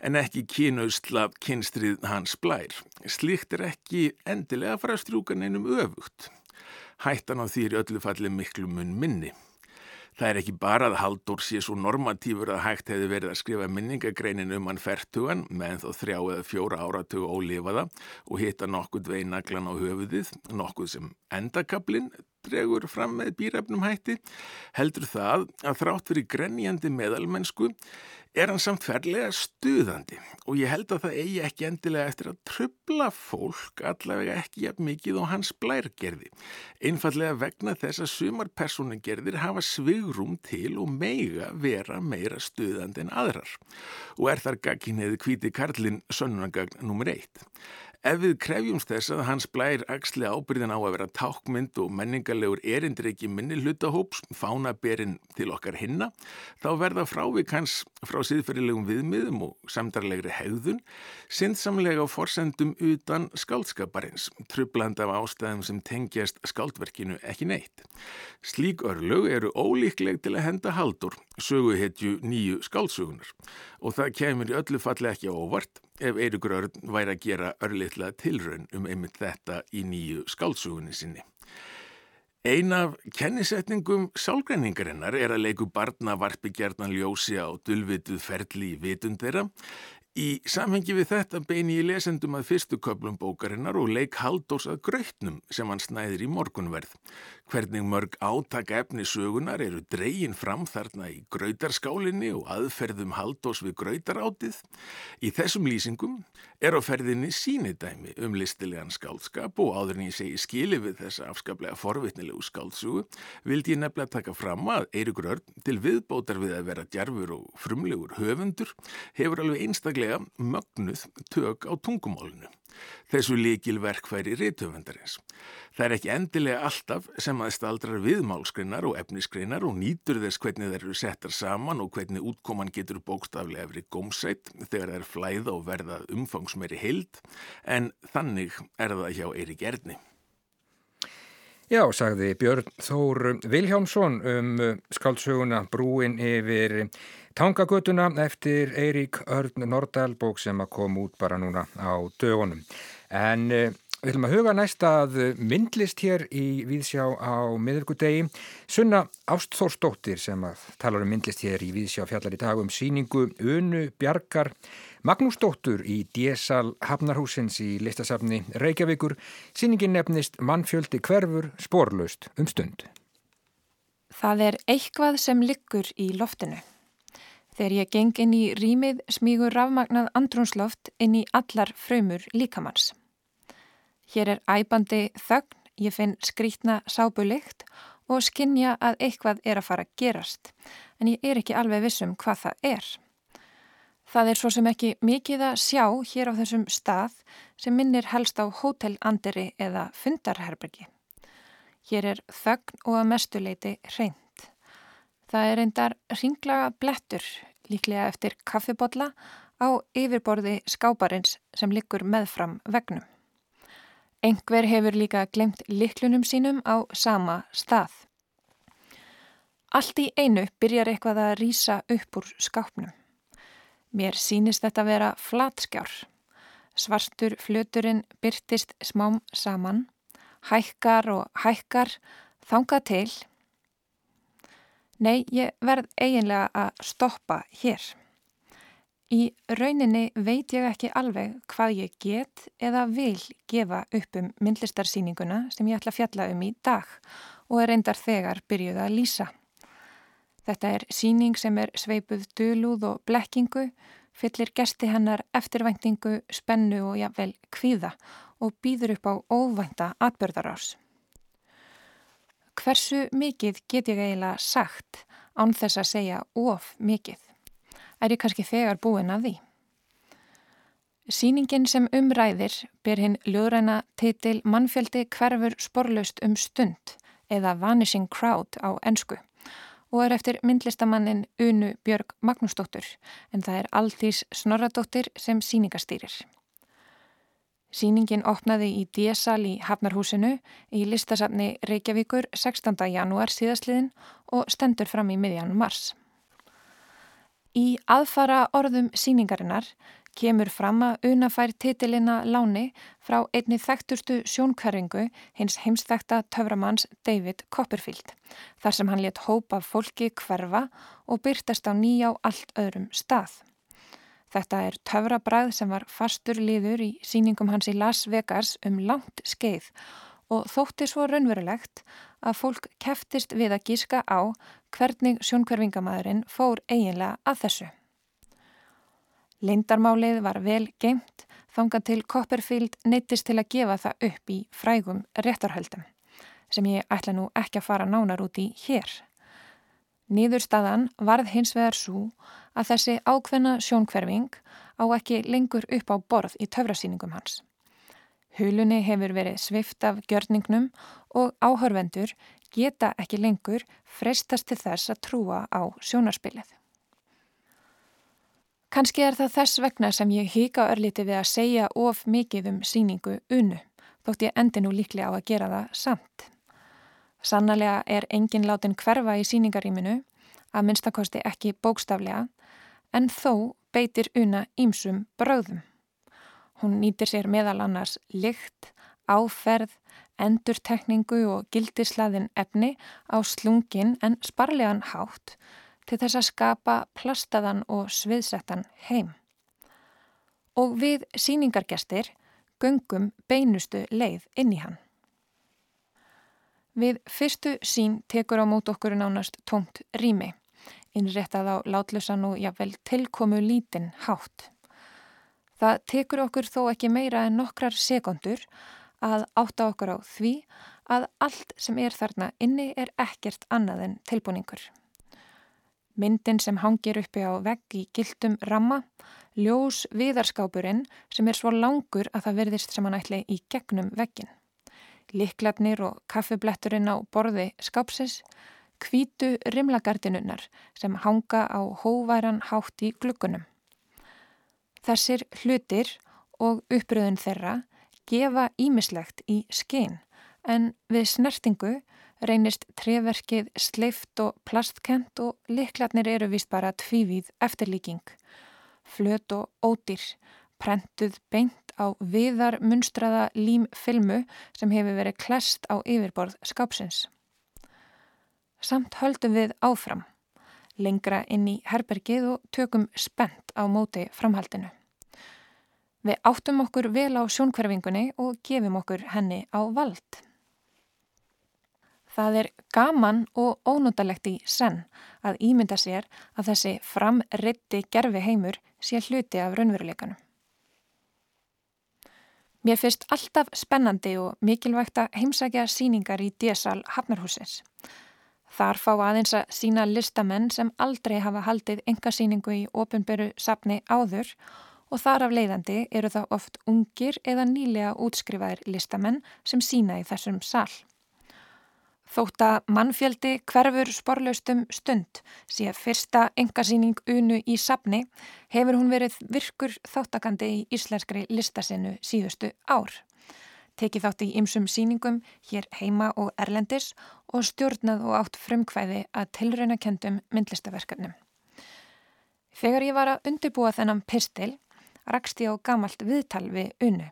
en ekki kynaustla kynstrið hans blær. Slíkt er ekki endilega að fara að strjúka neinum öfugt. Hættan á því er öllu falli miklu mun minni. Það er ekki bara að Haldur sé svo normatífur að hægt hefði verið að skrifa minningagreinin um hann færtugan meðan þó þrjá eða fjóra áratugu ólifaða og hitta nokkuð vei naglan á höfuðið, nokkuð sem endakablin dregur fram með býrefnum hætti, heldur það að þrátt fyrir grenjandi meðalmennsku er hann samt ferlega stuðandi og ég held að það eigi ekki endilega eftir að trubla fólk allavega ekki jafn mikið og hans blærgerði. Einfallega vegna þess að sumar personagerðir hafa svigrum til og meiga vera meira stuðandi en aðrar og er þar gagginniði kvíti Karlin sönnunagagn nr. 1. Ef við krefjumst þess að hans blær axli ábyrðin á að vera tákmynd og menningarlegur erindreiki minni hlutahóps, fánaberinn til okkar hinna, þá verða frávik hans frá síðferðilegum viðmiðum og samdarlegri hegðun, sinnsamlega forsendum utan skáldskaparins, trubland af ástæðum sem tengjast skáldverkinu ekki neitt. Slík örlög eru ólíkleg til að henda haldur, söguhetju nýju skálsugunar og það kemur í öllu falli ekki óvart ef Eirikur Örn væri að gera örlittlega tilraun um einmitt þetta í nýju skálsugunni sinni. Ein af kennisetningum sálgræningarinnar er að leiku barna varpi gerðnan ljósi á dulvituð ferli í vitund þeirra Í samhengi við þetta beini ég lesendum að fyrstu köplum bókarinnar og leik Haldós að grautnum sem hann snæðir í morgunverð. Hvernig mörg átaka efni sögunar eru dreyin fram þarna í grautarskálinni og aðferðum Haldós við grautarátið. Í þessum lýsingum er á ferðinni sínidæmi um listilegan skáldskap og áður en ég segi skili við þessa afskaplega forvitnilegu skáldsúu vildi ég nefnilega taka fram að Eirikur Örn til viðbótar við að vera djarfur og frumlegur höfundur hefur alveg einstaklega mögnuð tök á tungumálinu. Þessu líkil verkfæri rítöfundarins. Það er ekki endilega alltaf sem að staldrar við málskreinar og efniskreinar og nýtur þess hvernig þeir eru settar saman og hvernig útkoman getur bókstaflega efri gómsætt þegar þeir flæða og verða umfangsmeri hild en þannig er það hjá Eirik Erni. Já, sagði Björn Þór Viljámsson um skaldsöguna Brúin yfir Tangagötuna eftir Eirík Örn Nordal bók sem að kom út bara núna á dögunum. En eh, við ætlum að huga næst að myndlist hér í Víðsjá á miðurkudegi. Sunna Ástþórsdóttir sem að talar um myndlist hér í Víðsjá fjallar í dag um síningu Unu Bjarkar Magnús Dóttur í DSL Hafnarhúsins í listasafni Reykjavíkur. Sýningin nefnist Mannfjöldi hverfur sporlaust um stund. Það er eitthvað sem liggur í loftinu. Þegar ég geng inn í rýmið smígur rafmagnað andrúnsloft inn í allar fröymur líkamanns. Hér er æbandi þögn, ég finn skrítna sábulikt og skinnja að eitthvað er að fara að gerast, en ég er ekki alveg vissum hvað það er. Það er svo sem ekki mikið að sjá hér á þessum stað sem minnir helst á hótelanderi eða fundarherbergi. Hér er þögn og að mestuleiti reynd. Það er reyndar ringlaga blettur, líklega eftir kaffibodla, á yfirborði skáparins sem liggur meðfram vegnum. Engver hefur líka glemt liklunum sínum á sama stað. Allt í einu byrjar eitthvað að rýsa upp úr skápnum. Mér sínist þetta vera flatskjár. Svartur fluturinn byrtist smám saman, hækkar og hækkar, þangað til. Nei, ég verð eiginlega að stoppa hér. Í rauninni veit ég ekki alveg hvað ég get eða vil gefa upp um myndlistarsýninguna sem ég ætla að fjalla um í dag og er reyndar þegar byrjuð að lýsa. Þetta er síning sem er sveipuð dölúð og blekkingu, fyllir gesti hennar eftirvæntingu, spennu og jável kvíða og býður upp á óvænta atbörðarás. Hversu mikið get ég eiginlega sagt án þess að segja of mikið? Er ég kannski þegar búin að því? Sýningin sem umræðir ber hinn ljóðræna titil Mannfjöldi hverfur sporlaust um stund eða Vanishing Crowd á ennsku og er eftir myndlistamannin Unu Björg Magnúsdóttur en það er Aldís Snorradóttir sem síningastýrir. Sýningin opnaði í DSL í Hafnarhúsinu í listasafni Reykjavíkur 16. janúar síðastliðin og stendur fram í miðjan mars. Í aðfara orðum síningarinnar kemur fram að unafær titilina Láni frá einni þekktustu sjónkverfingu hins heimsþekta töframanns David Copperfield þar sem hann let hópa fólki hverfa og byrtast á nýjá allt öðrum stað. Þetta er töfrabræð sem var fastur liður í síningum hans í Las Vegas um langt skeið og þótti svo raunverulegt að fólk keftist við að gíska á hvernig sjónkverfingamæðurinn fór eiginlega að þessu. Leindarmálið var vel geimt þangað til Copperfield neittist til að gefa það upp í frægum réttarhöldum sem ég ætla nú ekki að fara nánar út í hér. Nýðurstaðan varð hins vegar svo að þessi ákveðna sjónkverfing á ekki lengur upp á borð í töfrasýningum hans. Hulunni hefur verið svift af gjörningnum og áhörvendur geta ekki lengur freistast til þess að trúa á sjónarspilið. Kanski er það þess vegna sem ég híka örliti við að segja of mikið um síningu unu, þótt ég endi nú líklega á að gera það samt. Sannlega er engin látin hverfa í síningaríminu, að minnstakosti ekki bókstaflega, en þó beitir una ímsum bröðum. Hún nýtir sér meðal annars lykt, áferð, endurtekningu og gildislaðin efni á slungin en sparlegan hátt, til þess að skapa plastaðan og sviðsettan heim. Og við síningargestir göngum beinustu leið inn í hann. Við fyrstu sín tekur á mót okkur nánast tómt rými, innréttað á látlösan og jáfnvel tilkomu lítinn hátt. Það tekur okkur þó ekki meira en nokkrar sekundur að átta okkur á því að allt sem er þarna inni er ekkert annað en tilbúningur. Myndin sem hangir uppi á vegg í gildum ramma ljós viðarskápurinn sem er svo langur að það verðist sem hann ætli í gegnum veggin. Liklarnir og kaffibletturinn á borði skápsins, kvítu rimlagardinunnar sem hanga á hóværan hátt í glukkunum. Þessir hlutir og uppröðun þeirra gefa ímislegt í skein en við snertingu reynist treverkið sleift og plastkent og liklarnir eru vist bara tvívíð eftirlíking. Flöt og ódýr, prentuð beint á viðar munstraða límfilmu sem hefur verið klest á yfirborð skápsins. Samt höldum við áfram, lengra inn í herbergið og tökum spennt á móti framhaldinu. Við áttum okkur vel á sjónkverfingunni og gefum okkur henni á vald. Það er gaman og ónútalegt í senn að ímynda sér að þessi framritti gerfi heimur sé hluti af raunveruleikanum. Mér finnst alltaf spennandi og mikilvægt að heimsækja síningar í DSL Hafnarhúsins. Þar fá aðeins að sína listamenn sem aldrei hafa haldið enga síningu í ofinberu sapni áður og þar af leiðandi eru það oft ungir eða nýlega útskrifaðir listamenn sem sína í þessum sall. Þótt að mannfjöldi hverfur sporlaustum stund síðan fyrsta engasýning unu í sapni hefur hún verið virkur þáttakandi í íslenskri listasinu síðustu ár. Tekið þátt í ymsum síningum hér heima og erlendis og stjórnað og átt frumkvæði að tilraunakendum myndlistaverkefnum. Þegar ég var að undirbúa þennan pistil rakst ég á gamalt viðtal við unnu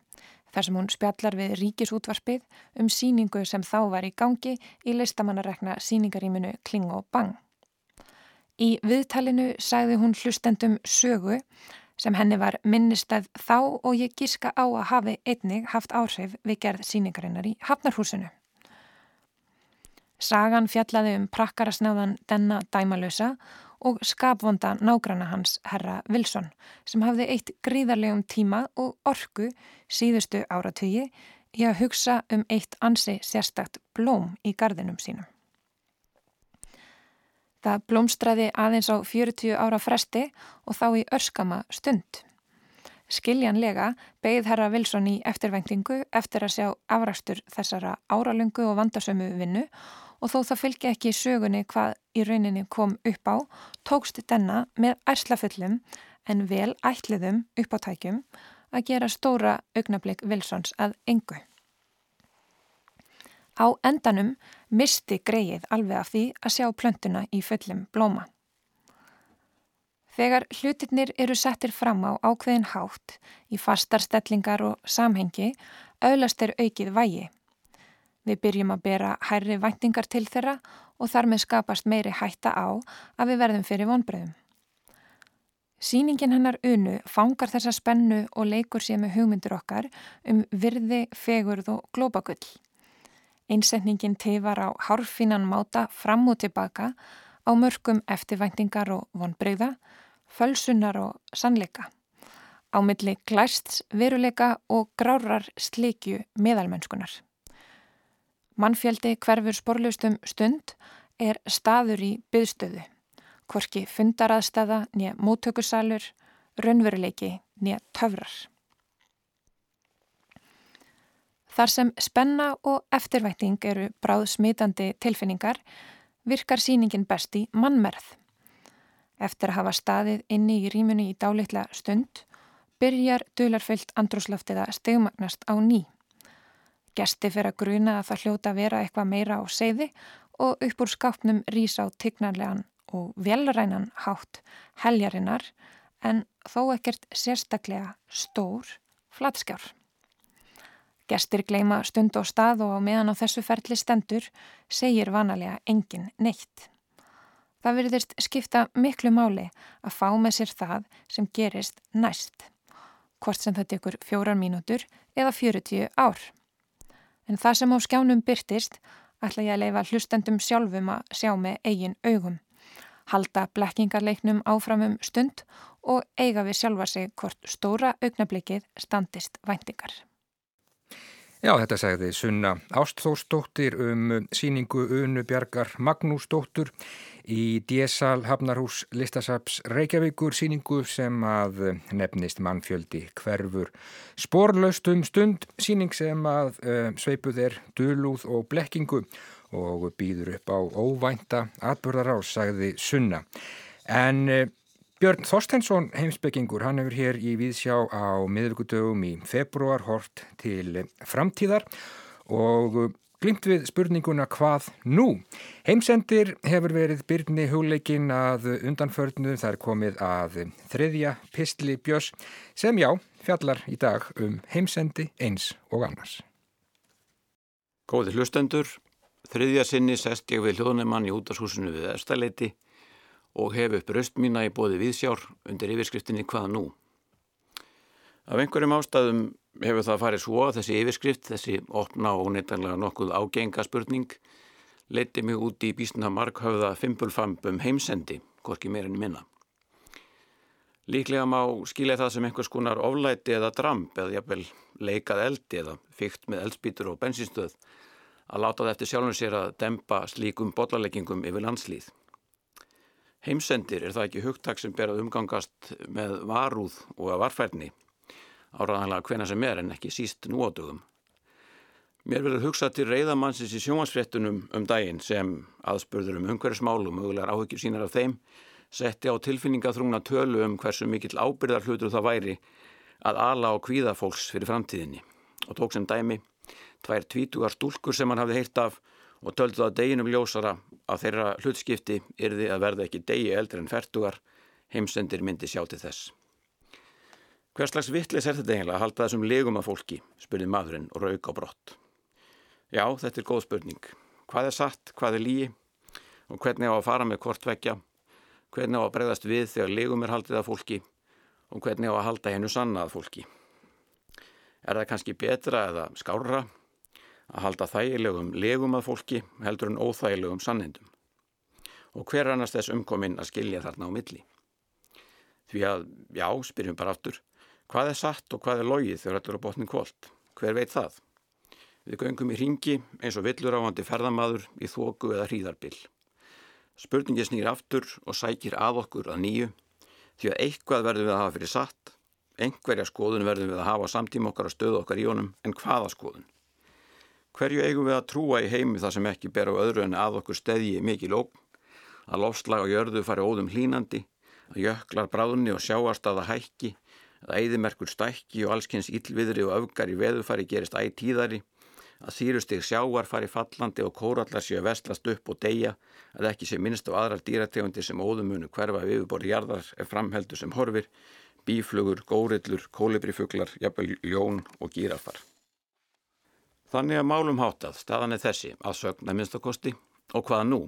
þar sem hún spjallar við ríkisútvarpið um síningu sem þá var í gangi í listamannarekna síningaríminu Kling og Bang. Í viðtalinu sagði hún hlustendum sögu sem henni var minnistæð þá og ég gíska á að hafi einnig haft áhrif við gerð síningarinnar í Hafnarhúsinu. Sagan fjallaði um prakkarasnáðan denna dæmalösa og skapvonda nágrana hans herra Wilson sem hafði eitt gríðarlegum tíma og orku síðustu áratögi í að hugsa um eitt ansi sérstakt blóm í gardinum sínum. Það blómstræði aðeins á 40 ára fresti og þá í örskama stund. Skiljanlega beigð herra Wilson í eftirvæntingu eftir að sjá afrastur þessara áralöngu og vandasömu vinnu og þó það fylgja ekki sögunni hvað í rauninni kom upp á, tókst denna með ærslafullum en vel ætliðum uppátækjum að gera stóra augnablik Wilsons að engu. Á endanum misti greið alveg af því að sjá plöntuna í fullum blóma. Þegar hlutirnir eru settir fram á ákveðin hátt í fastar stellingar og samhengi, auðlast er aukið vægi Við byrjum að bera hærri væntingar til þeirra og þar með skapast meiri hætta á að við verðum fyrir vonbreðum. Sýningin hennar unu fangar þessa spennu og leikur sér með hugmyndur okkar um virði, fegurð og glópagull. Einsetningin teifar á hárfínan máta fram og tilbaka á mörgum eftirvæntingar og vonbreyða, fölsunar og sannleika. Á milli glæsts, veruleika og grárar slikju meðalmennskunar. Mannfjöldi hverfur sporlustum stund er staður í byðstöðu, hvorki fundaraðstæða nýja móttökusalur, raunveruleiki nýja töfrar. Þar sem spenna og eftirvætting eru bráð smitandi tilfinningar virkar síningin best í mannmerð. Eftir að hafa staðið inni í rýmunni í dálitla stund byrjar dularfyllt andrúslaftiða stegmagnast á ný. Gesti fyrir að gruna að það hljóta að vera eitthvað meira á seiði og upp úr skápnum rýs á tignarlegan og velrænan hátt heljarinnar en þó ekkert sérstaklega stór flatskjár. Gestir gleima stund og stað og meðan á þessu ferli stendur segir vanalega engin neitt. Það veriðist skipta miklu máli að fá með sér það sem gerist næst, hvort sem það tekur fjórar mínútur eða fjörutíu ár. En það sem á skjánum byrtist ætla ég að leifa hlustendum sjálfum að sjá með eigin augum. Halda blekkingarleiknum áframum stund og eiga við sjálfa sig hvort stóra augnablikið standist væntingar. Já, þetta segði Sunna Ástþórsdóttir um síningu Unu Bjarkar Magnúsdóttur í DSL Hafnarhús listasaps Reykjavíkur síningu sem að nefnist mannfjöldi hverfur sporlaustum stund síning sem að uh, sveipuð er dölúð og blekkingu og býður upp á óvænta atbörðarás, sagði Sunna. En uh, Björn Þorsteinsson heimsbyggingur, hann hefur hér í Víðsjá á miðvíkudögum í februar hort til framtíðar og glimt við spurninguna hvað nú? Heimsendir hefur verið byrni hugleikin að undanförnu þar komið að þriðja pistli björs sem já fjallar í dag um heimsendi eins og annars. Góði hlustendur, þriðja sinni sest ég við hljóðnumann í útashúsinu við Efstaleiti og hef upp röst mína í bóði viðsjár undir yfirskriftinni hvað nú? Af einhverjum ástæðum hefur það farið svo að þessi yfirskrift, þessi opna og neittanlega nokkuð ágenga spurning leiti mig út í bísna markhauða fimpulfambum heimsendi, hvorki meirinn minna. Líklega má skilja það sem einhvers konar oflæti eða dramp eða jafnvel leikað eldi eða fyrkt með eldspítur og bensinstöð að láta það eftir sjálfum sér að dempa slíkum botlaleggingum yfir landslýð. Heimsendir er það ekki hugtak sem ber að umgangast með varúð og að varfærni áraðanlega hvena sem er en ekki síst nú ádögum. Mér verður hugsað til reyðamannsins í sjónvarsfrettunum um daginn sem aðspurður um umhverfsmál og mögulegar áhyggjur sínar af þeim setti á tilfinningaþrungna tölu um hversu mikill ábyrðar hlutur það væri að ala á kvíða fólks fyrir framtíðinni og tók sem dæmi tvær tvítugar stúlkur sem hann hafði heyrt af og töldu það deginum ljósara að þeirra hlutskipti yrði að verða ekki degi eldri en færtugar heimsendir myndi sjá til þess. Hvers slags vittlis er þetta eiginlega að halda þessum legum að fólki, spurði maðurinn og rauk á brott. Já, þetta er góð spurning. Hvað er satt, hvað er líi og hvernig á að fara með hvort vekja, hvernig á að bregðast við þegar legum er haldið að fólki og hvernig á að halda hennu sanna að fólki. Er það kannski betra eða skárra að halda þægilegum legum að fólki heldur en óþægilegum sannindum? Og hver annars þess umkominn að skilja þarna á milli? Því að, já, spyrjum bara aftur, Hvað er satt og hvað er logið þegar er á botnin kvólt? Hver veit það? Við göngum í ringi eins og villur ávandi ferðamadur í þóku eða hríðarbill. Spurningi snýr aftur og sækir að okkur að nýju því að eitthvað verðum við að hafa fyrir satt, einhverja skoðun verðum við að hafa samtíma okkar að stöða okkar í honum en hvaða skoðun? Hverju eigum við að trúa í heimi það sem ekki ber á öðru en að okkur steðji mikið lókn, að lofslag og jörðu fari óðum hlínandi, að jöklar bráðunni og sjáast að það hækki, að æðimerkur stækki og allskynns yllviðri og öfgar í veðufari gerist ætíðari, að þýrustig sjáar fari fallandi og kórallar séu vestlast upp og deyja, að ekki sé minnst á aðrar dýrategundir sem óðumunu hverfa við yfirborði jarðar er framheldu sem horfir, bíflugur, górillur, kólibrifuglar, jafnvel ljón og gírafar. Þannig að málum hátað, staðan er þessi, að sögna minnstakosti og hvaða nú?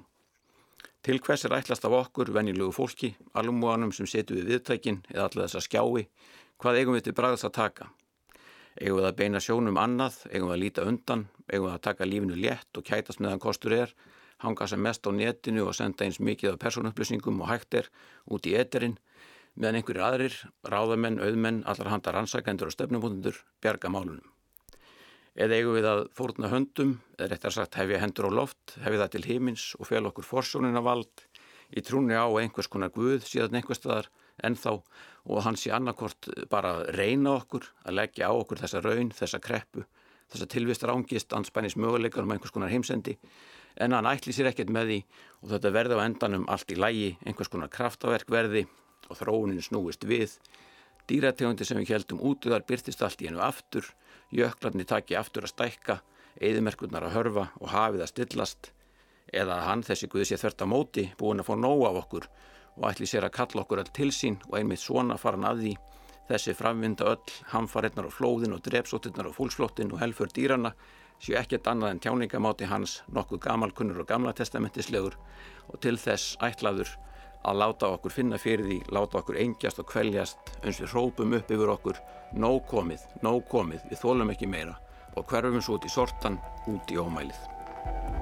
Til hvers er ætlast af okkur, venjulegu fólki, alumúanum sem setu við viðtækin eða allir þess að skjái, Hvað eigum við til bræðast að taka? Eigum við að beina sjónum annað, eigum við að líta undan, eigum við að taka lífinu létt og kætast meðan kostur er, hanga sem mest á netinu og senda eins mikið af persónupplýsingum og hægt er út í eterinn, meðan einhverjir aðrir, ráðamenn, auðmenn, allar handar ansækendur og stefnumúndur bjarga málunum. Eða eigum við að fórna höndum, eða réttar sagt hefja hendur á loft, hefja það til himins og fel okkur forsónina vald, í trúni á einhvers konar guð síðan einhver staðar ennþá og hann sé annarkort bara að reyna okkur að leggja á okkur þessa raun, þessa kreppu, þessa tilvist rángist, anspænis möguleikar um einhvers konar heimsendi en hann ætli sér ekkert með því og þetta verði á endanum allt í lægi, einhvers konar kraftaverk verði og þróunin snúist við. Dýrategundi sem við heldum útuðar byrtist allt í hennu aftur, jöklarni taki aftur að stækka, eðimerkurnar að hörfa og hafið að stillast eða hann þessi guði sé þvert á móti búin að fá nóg af okkur og ætli sér að kalla okkur all til sín og einmitt svona faran að því þessi framvinda öll, hamfarinnar og flóðin og drepsóttinnar og fólksflóttin og helfur dýrana séu ekkert annað en tjáningamáti hans nokkuð gamalkunnur og gamla testamentislegur og til þess ætlaður að láta okkur finna fyrir því, láta okkur engjast og kveljast eins við hrópum upp yfir okkur nóg komið, nóg komið, við þólum ekki meira og hverfum svo út í sortan, út í ómælið.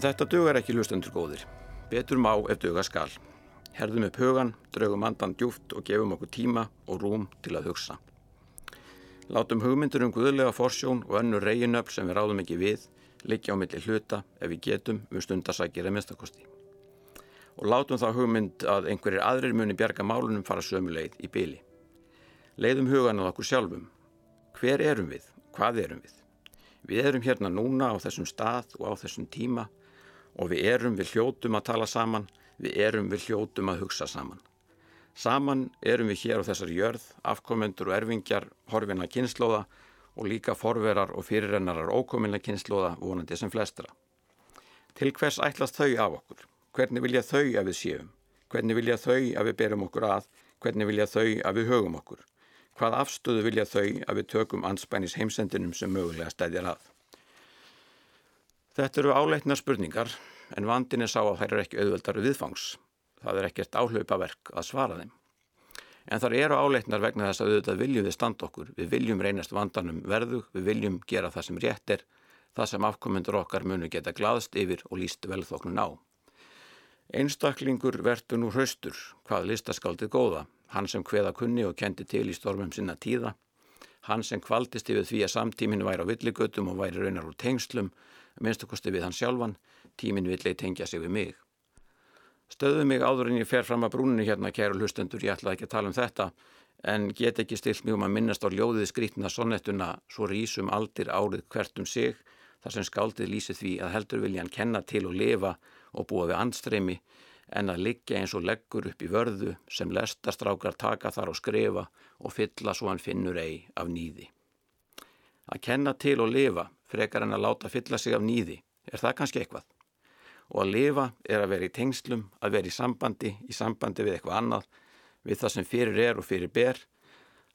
En þetta dugar ekki lustendur góðir. Betur má ef duga skal. Herðum upp hugan, draugum andan djúft og gefum okkur tíma og rúm til að hugsa. Látum hugmyndur um guðlega forsjón og önnur reginöfl sem við ráðum ekki við, liggja á milli hluta ef við getum um stundasækir eða minnstakosti. Og látum þá hugmynd að einhverjir aðrir muni bjarga málunum fara sömu leið í byli. Leiðum hugan á okkur sjálfum. Hver erum við? Hvað erum við? Við erum hérna núna á þessum stað og á þessum tíma og við erum við hljótum að tala saman, við erum við hljótum að hugsa saman. Saman erum við hér á þessari jörð, afkomendur og erfingjar, horfinna kynnslóða og líka forverar og fyrirrennarar ókominna kynnslóða vonandi sem flestra. Til hvers ætlast þau af okkur? Hvernig vilja þau að við séum? Hvernig vilja þau að við berum okkur að? Hvernig vilja þau að við högum okkur? Hvað afstöðu vilja þau að við tökum anspænis heimsendinum sem mögulega stæðir að? Þetta eru áleitna spurningar en vandin er sá að þær eru ekki auðvöldar viðfangs. Það er ekkert áhlaupaverk að svara þeim. En þar eru áleitnar vegna þess að auðvitað viljum við standa okkur. Við viljum reynast vandanum verðug, við viljum gera það sem rétt er, það sem afkomendur okkar munu geta glaðst yfir og líst velþoknun á. Einstaklingur verður nú hraustur, hvað listaskaldið góða, hann sem hveða kunni og kendi til í stormum sinna tíða, hann sem kvaldist yfir því að samtíminn væri á villigötum og væri raunar úr tengslum, minnstakosti við hann sjálfan, tíminn villei tengja sig við mig. Stöðu mig áður en ég fer fram að brúninu hérna, kæru hlustendur, ég ætlaði ekki að tala um þetta, en get ekki stilt mjög um að minnast á ljóðið skrítna sonnettuna svo rísum aldir árið hvert um sig, þar sem skáldið lýsi því að heldur vilja hann kenna til og lifa og búa við andstreymi, en að liggja eins og leggur upp í vörðu sem lestastrákar taka þar og skrifa og fylla svo hann finnur ei af nýði. Að kenna til og lifa frekar en að láta fylla sig af nýði, er það kannski eitthvað? Og að lifa er að vera í tengslum, að vera í sambandi, í sambandi við eitthvað annað, við það sem fyrir er og fyrir ber,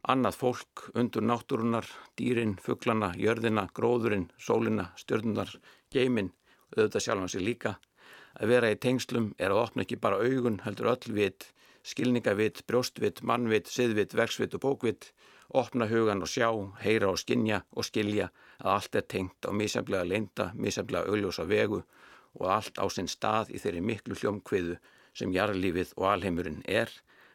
annað fólk undur náttúrunar, dýrin, fugglana, jörðina, gróðurinn, sólina, stjörnunar, geimin, auðvitað sjálf hans er líka. Að vera í tengslum er að opna ekki bara augun, heldur öll vit, skilningavit, brjóstvit, mannvit, siðvit, verksvit og bókvit, opna hugan og sjá, heyra og skinja og skilja að allt er tengt á míseflega leinda, míseflega augljósa vegu og allt á sinn stað í þeirri miklu hljómkviðu sem jarlífið og alheimurinn er,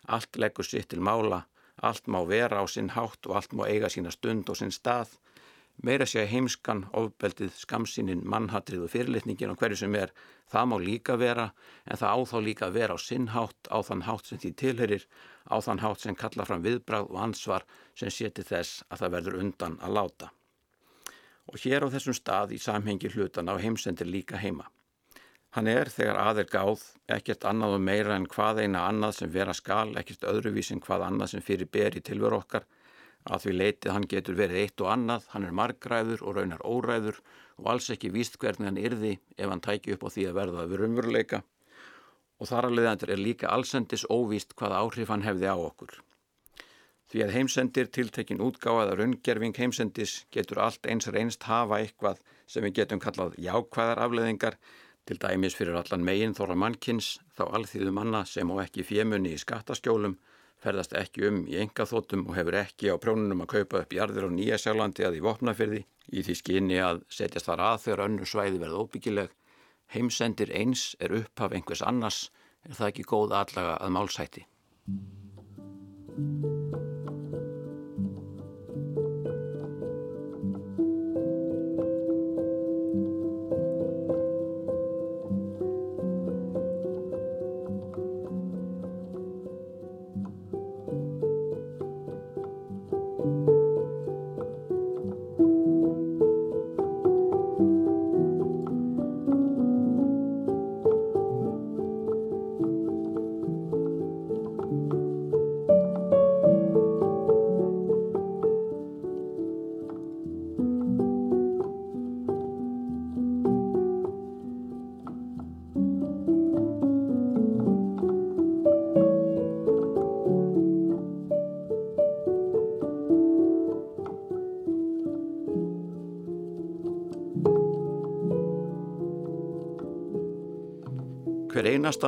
allt leggur sitt til mála, allt má vera á sinn hátt og allt má eiga sína stund og sinn stað, meira sé heimskan, ofbeldið, skamsinin, mannhatrið og fyrirlitningin og hverju sem er, það má líka vera en það á þá líka að vera á sinn hátt, á þann hátt sem því tilherir, á þann hátt sem kalla fram viðbrað og ansvar sem seti þess að það verður undan að láta. Og hér á þessum stað í samhengi hlutan á heimsendir líka heima. Hann er þegar aðeir gáð, ekkert annað og meira en hvað eina annað sem vera skal, ekkert öðruvís en hvað annað sem fyrir ber í tilveru okkar, að því leitið hann getur verið eitt og annað, hann er margræður og raunar óræður og alls ekki víst hvernig hann yrði ef hann tæki upp á því að verða að vera umveruleika og þar að leiðandur er líka allsendis óvíst hvað áhrif hann hefði á okkur. Því að heimsendir tiltekin útgáðað að raungerfing heimsendis getur allt eins reynst hafa eitthvað sem við getum kallað jákvæðar afleðingar til dæmis fyrir allan megin þóra mannkins þá alþýðu manna sem á ekki fjemunni í skattaskjólum ferðast ekki um í engaþótum og hefur ekki á prjónunum að kaupa upp jarðir á Nýja Sjálandi að í vopnafyrði í því skinni að setjast þar að þegar önnu svæði verða óbyggileg. Heimsendir eins er upphaf einhvers annars, er það ekki góð allaga að málsæti.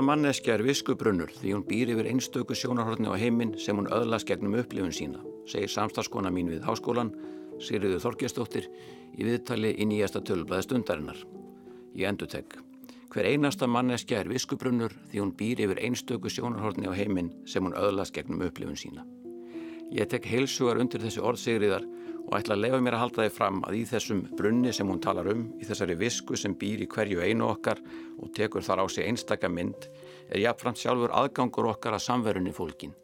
Einasta manneski er viskubrunnur því hún býr yfir einstöku sjónarhortni á heiminn sem hún öðlas gegnum upplifun sína, segir samstagskona mín við háskólan, Sigriður Þorkjastóttir, í viðtali í nýjasta tölublaði stundarinnar. Ég endur tek. Hver einasta manneskja er viskubrunnur því hún býr yfir einstöku sjónarhorni á heiminn sem hún öðlast gegnum upplifun sína. Ég tek heilsugar undir þessi orðsigriðar og ætla að lefa mér að halda þið fram að í þessum brunni sem hún talar um, í þessari visku sem býr í hverju einu okkar og tekur þar á sig einstaka mynd, er jáfnframt sjálfur aðgangur okkar að samverunni fólkin,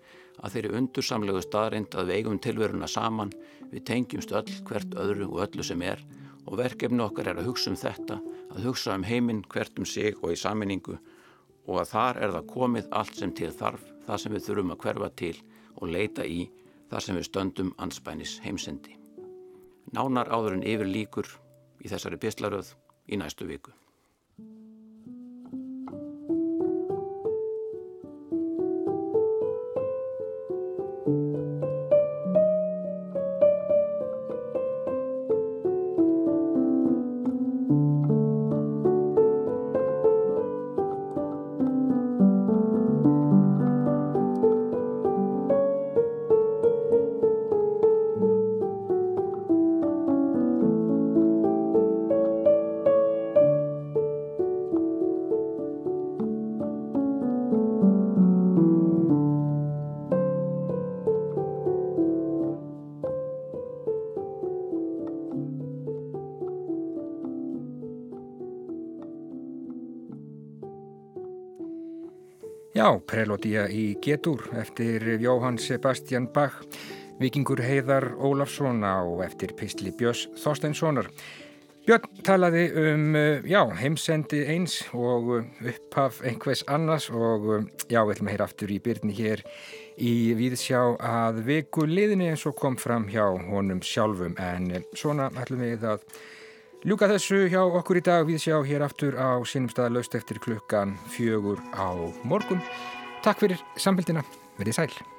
að þeirri undursamlegu staðrind að við eigum tilveruna saman, við tengjumst öll hvert öðru og öllu sem er og verkefni okkar er að hugsa um þetta, að hugsa um heiminn hvert um sig og í saminningu og að þar er það komið allt sem til þarf, það sem við þurfum að hverfa til og leita í þar sem við stöndum anspænis heimsendi. Nánar áður en yfir líkur í þessari pislaröð í næstu viku. Já, prelódía í Getur eftir Jóhann Sebastian Bach, vikingur Heiðar Ólafsson á eftir Pistli Björns Þorsteinssonar. Björn talaði um já, heimsendi eins og upphaf einhvers annars og já, við ætlum að heyra aftur í byrni hér í Víðsjá að viku liðinni eins og kom fram hjá honum sjálfum en svona ætlum við að Ljúka þessu hjá okkur í dag við sjá hér aftur á sínum stað laust eftir klukkan fjögur á morgun. Takk fyrir samfélgina, verið sæl.